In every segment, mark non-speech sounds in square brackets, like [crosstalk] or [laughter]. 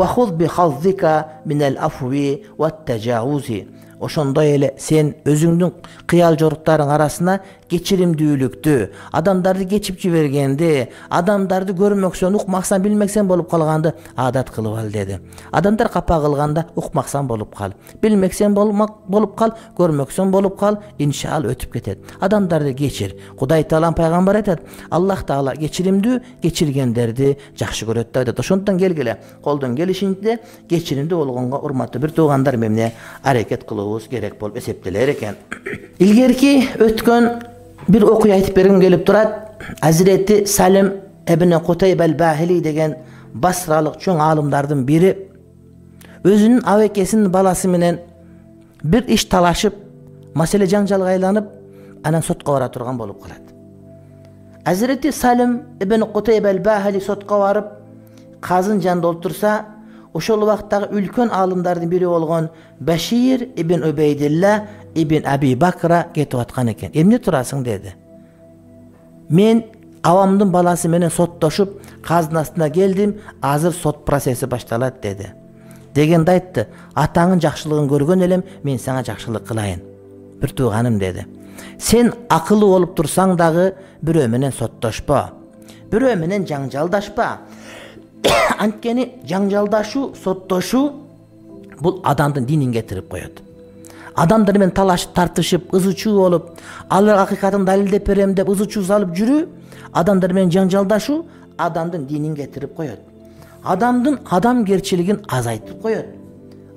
وخذ بخفضك من العفو والتجاوز ошондой эле сен өзүңдүн кыял жоруктарың арасына кечиримдүүлүктү адамдарды кечип жибергенди адамдарды көрмөксөн укмаксан билмексен болуп калганды адат кылып ал деди. Адамдар капа кылганда укмаксан болуп кал билмексен болуп кал көрмөксөн болуп кал иншалла өтүп кетет. Адамдарды кечир кудай таалам пайгамбар айтат аллах таала кечиримдүү кечиргендерди жакшы көрөт деп айтат ошондуктан келгиле колдон келишинче кечиримдүү болгонго урматтуу бир туугандар эмне аракет керек болуп эсептелер экен. [coughs] Илгерки өткөн бир окуя айтып бергим келип турат. Азирети салим эбне кутейб ал бахили деген басралык чоң аалымдардын бири. Өзүнүн абекесинин баласы менен бир иш талашып маселе жаңжалга айланып анан сотко бара турган болуп калат. Азирети салим ибн кутейб ал бахили сотко барып казынын жанында отурса ошол убакыттагы үлкөн аалымдардын бири болгон башир ибн убейдилла ибн аби бакра кетип аткан экен. Эмне турасың? Деди. Мен абамдын баласы менен соттошуп казынын астына келдим азыр сот процесси башталат деди. Дегенде айтты атаңдын жакшылыгын көргөн элем мен сага жакшылык кылайын бир тууганым деди. Сен акылуу болуп турсаң дагы бирөө менен соттошпо бирөө менен жаңжалдашпа [coughs] анткени жаңжалдашуу соттошуу бул адамдын динин кетирип коет. Адамдар менен талашып тартышып ызы чуу болуп алар акыйкатын далилдеп берем деп ызы чуу салып жүрүү адамдар менен жаңжалдашуу адамдын динин кетирип коет. Адамдын адамгерчилигин азайтып коет.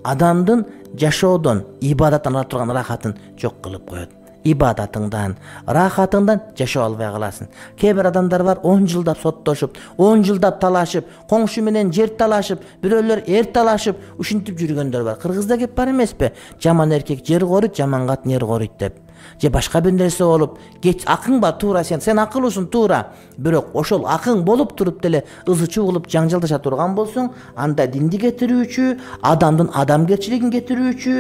Адамдын жашоодон ибадаттан ала турган ырахатын жок кылып коет ибадатыңдан ырахатыңдан жашап албай каласың. Кээ бир адамдар бар он жылдап соттошуп он жылдап талашып коңшу менен жер талашып бирөөлөр эр талашып ушинтип жүргөндөр бар. Кыргызда кеп бар эмеспи? Жаман эркек жер корuyт жаман катын эр коруйт деп же башка бир нерсе болуп акың бар туура сен сен акылуусуң туура. Бирок ошол акың болуп туруп деле ызы чуу кылып жаңжалдаша турган болсоң анда динди кетирүүчү адамдын адамгерчилигин кетирүүчү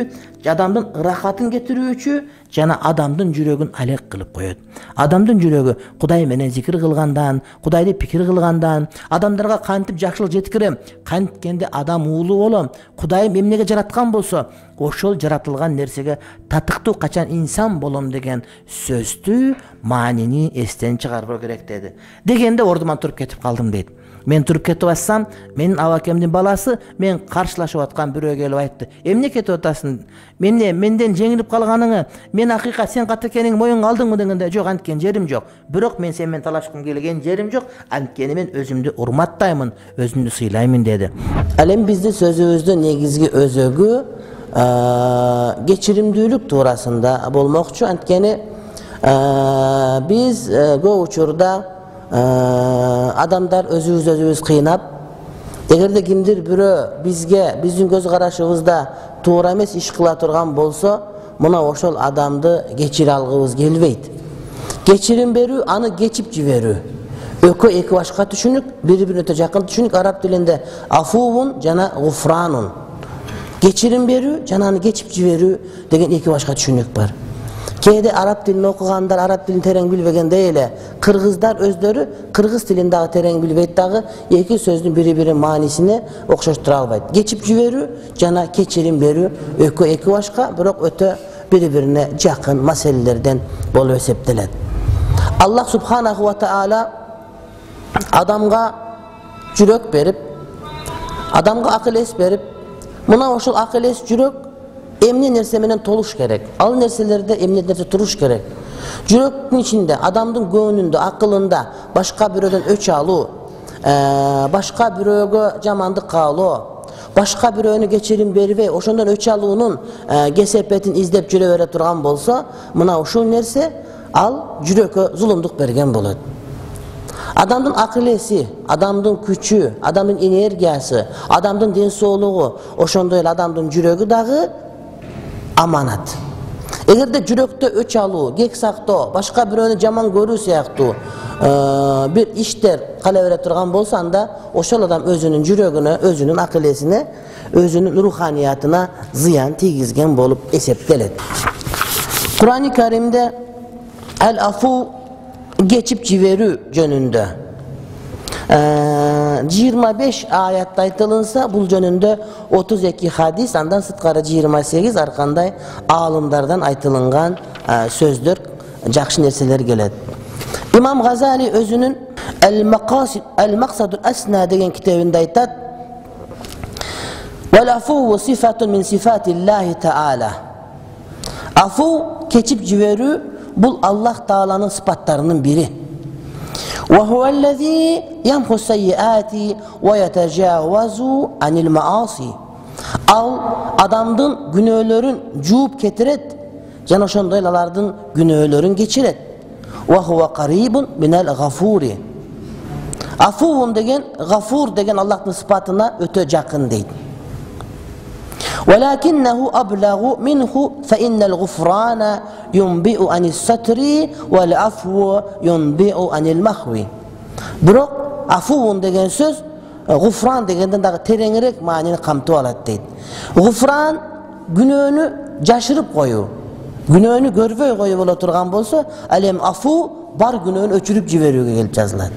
адамдын ырахатын кетирүүчү жана адамдын жүрөгүн алек кылып коет. Адамдын жүрөгү кудай менен зикир кылгандан кудайды пикир кылгандан адамдарга кантип жакшылык жеткирем канткенде адам уулу болом кудайым эмнеге жараткан болсо ошол жаратылган нерсеге татыктуу качан инсан болом деген сөздү маанини эстен чыгарбоо керек деди. Дегенде ордуман туруп кетип калдым дейт. Мен туруп кетип атсам менин абакемдин баласы мен каршылашып аткан бирөө келип айтты. Эмне кетип атасың? Эмне менден жеңилип калганыңы мен акыйкат сен ката экениңи моюнга алдыңбы дегенде? Жок анткен жерим жок. Бирок мен сени менен талашкым келген жерим жок. Анткени мен өзүмдү урматтаймын өзүмдү сыйлаймын деди. Ал эми биздин сөзүбүздүн негизги өзөгү кечиримдүүлүк туурасында болмокчу. Анткени биз көп учурда Э, адамдар өзүбүздү өзүбүз кыйнап эгерде кимдир бирөө бизге биздин көз карашыбызда туура эмес иш кыла турган болсо мына ошол адамды кечире алгыбыз келбейт. Кечирим берүү аны кечип жиберүү. Экөө эки башка түшүнүк бири бирине өтө жакын түшүнүк. Араб тилинде афуун жана гуфранун кечирим берүү жана аны кечип жиберүү деген эки башка түшүнүк бар. Кээде араб тилин окугандар араб тилин терең билбегендей эле кыргыздар өздөрү кыргыз тилин дагы терең билбейт дагы эки сөздүн бири биринин маанисине окшоштура албайт. Кечип жиберүү жана кечирим берүү экөө эки башка бирок өтө бири бирине жакын маселелерден болуп эсептелет. Аллах субханаху ва таала адамга жүрөк берип адамга акыл эс берип мына ошол акыл эс жүрөк эмне нерсе менен толуш керек ал нерселерде эмне нерсе туруш керек. Жүрөктүн ичинде адамдын көңүлүндө акылында башка бирөөдөн өч алуу э, башка бирөөгө жамандык каалоо башка бирөөнү кечирим бербей ошондон өч алуунун э, кесепетин издеп жүрө бере турган болсо мына ушул нерсе ал жүрөккө зулумдук берген болот адамдын акыл эси адамдын күчү адамдын энергиясы адамдын ден соолугу ошондой эле адамдын жүрөгү дагы аманат. Эгерде жүрөктө өч алуу кек сактоо башка бирөөнү жаман көрүү сыяктуу э, бир иштер кала бере турган болсо анда ошол адам өзүнүн жүрөгүнө өзүнүн акыл эсине өзүнүн руханиятына зыян тийгизген болуп эсептелет. Курани каримде ал афу кечип жиберүү жөнүндө жыйырма беш аятта айтылынса бул жөнүндө отуз эки хадис андан сырткары жыйырма сегиз ар кандай аалымдардан айтылынган сөздөр жакшы нерселер келет имам газали өзүнүн деген китебинде айтат афу кечип жиберүү бул аллах тааланын сыпаттарынын бири. Ал адамдын күнөөлөрүн жууп кетирет жана ошондой эле алардын күнөөлөрүн кечирет. Афуун деген гафур деген аллахтын сыпатына өтө жакын дейт ولكنه أبلغ منه فإن الغفران ينبئ عن الستر والعفو ينبئ عن المحو бирок афуун деген сөз гуфран дегенден дагы тереңирээк маанини камтып алат дейт гуфран күнөөнү жашырып коюу күнөөнү көрбөй коюу боло турган болсо ал эми афу бар күнөөнү өчүрүп жиберүүгө келип жазылат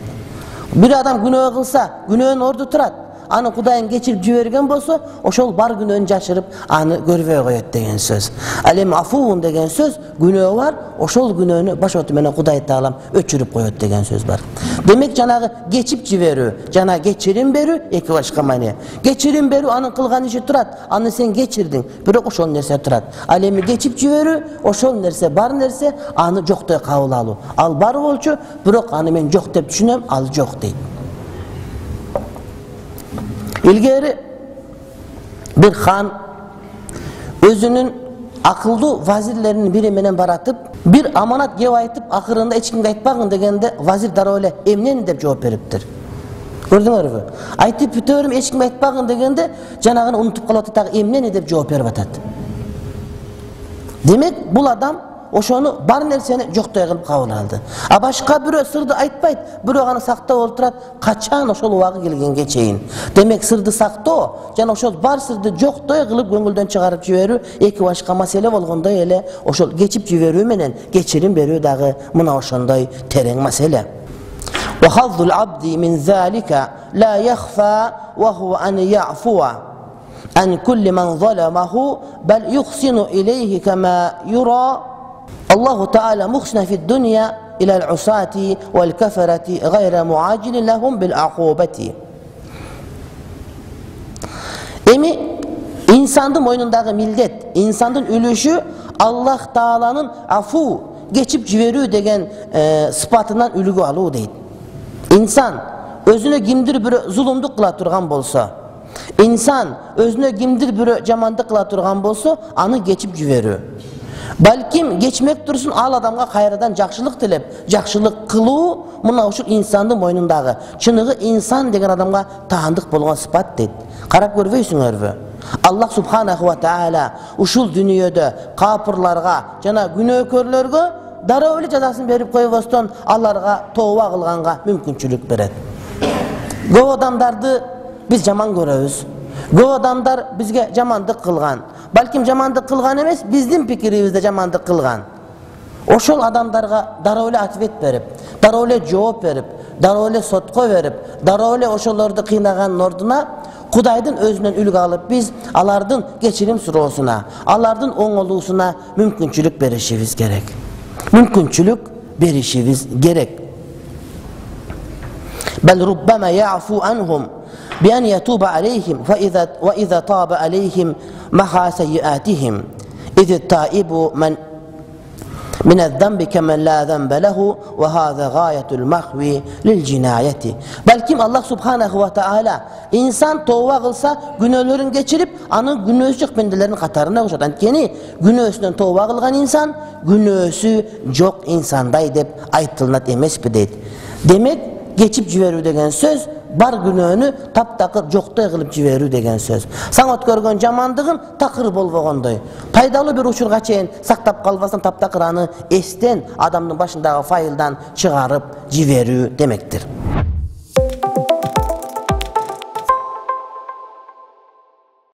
бир адам күнөө кылса күнөөнү орду турат Аны кудайым кечирип жиберген болсо ошол бар күнөөнү жашырып аны көрбөй коет деген сөз. Ал эми афуун деген сөз күнөө бар ошол күнөөнү башоту менен кудай таалам өчүрүп коет деген сөз бар. Демек жанагы кечип жиберүү жана кечирим берүү эки башка маани кечирим берүү анын кылган иши турат аны сен кечирдиң бирок ошол нерсе турат. Ал эми кечип жиберүү ошол нерсе бар нерсе аны жоктой кабыл алуу. Ал бар болчу бирок аны мен жок деп түшүнөм ал жок дейт илгери бир хан өзүнүн акылдуу вазирлеринин бири менен баратып бир аманат кеп айтып акырында эч кимге айтпагын дегенде вазир дароо эле эмнени деп жооп бериптир? Көрдүңөрбү айтып бүтө берем эч кимге айтпагын дегенде жанагыны унутуп калып атат дагы эмнени деп жооп берип атат? Демек бул адам ошону бар нерсени жоктой кылып кабыл алды а башка бирөө сырды айтпайт бирок аны сактап отурат качан ошол убагы келгенге чейин демек сырды сактоо жана ошол бар сырды жоктой кылып көңүлдөн чыгарып жиберүү эки башка маселе болгондой эле ошол кечип жиберүү менен кечирим берүү дагы мына ошондой терең маселе عن كل من ظلمه بل يحسن إليه كما يرى эми инсандын мойнундагы милдет инсандын үлүшү аллах тааланын афу кечип жиберүү деген э, сыпатынан үлгү алуу дейт. Инсан өзүнө кимдир бирөө зулумдук кыла турган болсо инсан өзүнө кимдир бирөө жамандык кыла турган болсо аны кечип жиберүү. Балким кечмек турсун ал адамга кайрадан жакшылык тилеп жакшылык кылуу мына ушул инсандын мойнундагы чыныгы инсан деген адамга таандык болгон сыпат дейт. Карап көрбөйсүңөрбү. Аллах субханаху ва таала ушул дүнүйөдө капырларга жана күнөөкөрлөргө дароо эле жазасын берип койбостон аларга тооба кылганга мүмкүнчүлүк берет. Көп адамдарды биз жаман көрөбүз. Көп адамдар бизге жамандык кылган балким жамандык кылган эмес биздин пикирибизде жамандык кылган ошол адамдарга дароо эле ответ берип дароо эле жооп берип дароо эле сотко берип дароо эле ошолорду кыйнаганын ордуна кудайдын өзүнөн үлгү алып биз алардын кечирим суроосуна алардын оңолуусуна мүмкүнчүлүк беришибиз керек мүмкүнчүлүк беришибиз керек بأن يتوب عليهم فإذا وإذا طاب عليهم محى سيئاتهم إذ التائب من من الذنب كمن لا ذنب له وهذا غاية المحو للجناية balkim alloh subhanahu va taolo inson tavba qilsa gunohlarini kechirib ani gunohsi yo'q bendalarni qatorina qo'shadi antkeni gunohsidan tavba qilgan inson gunohsi yo'q insonday deb aytilinadi emasmi deydi demak kechib jiberүү degan so'z бар күнөөнү таптакыр жоктой кылып жиберүү деген сөз. Саң өткөргөн жамандыгын такыр болбогондой. Пайдалуу бир учурга чейин сактап калбастан таптакыр аны эстен адамдын башындагы файлдан чыгарып жиберүү демектир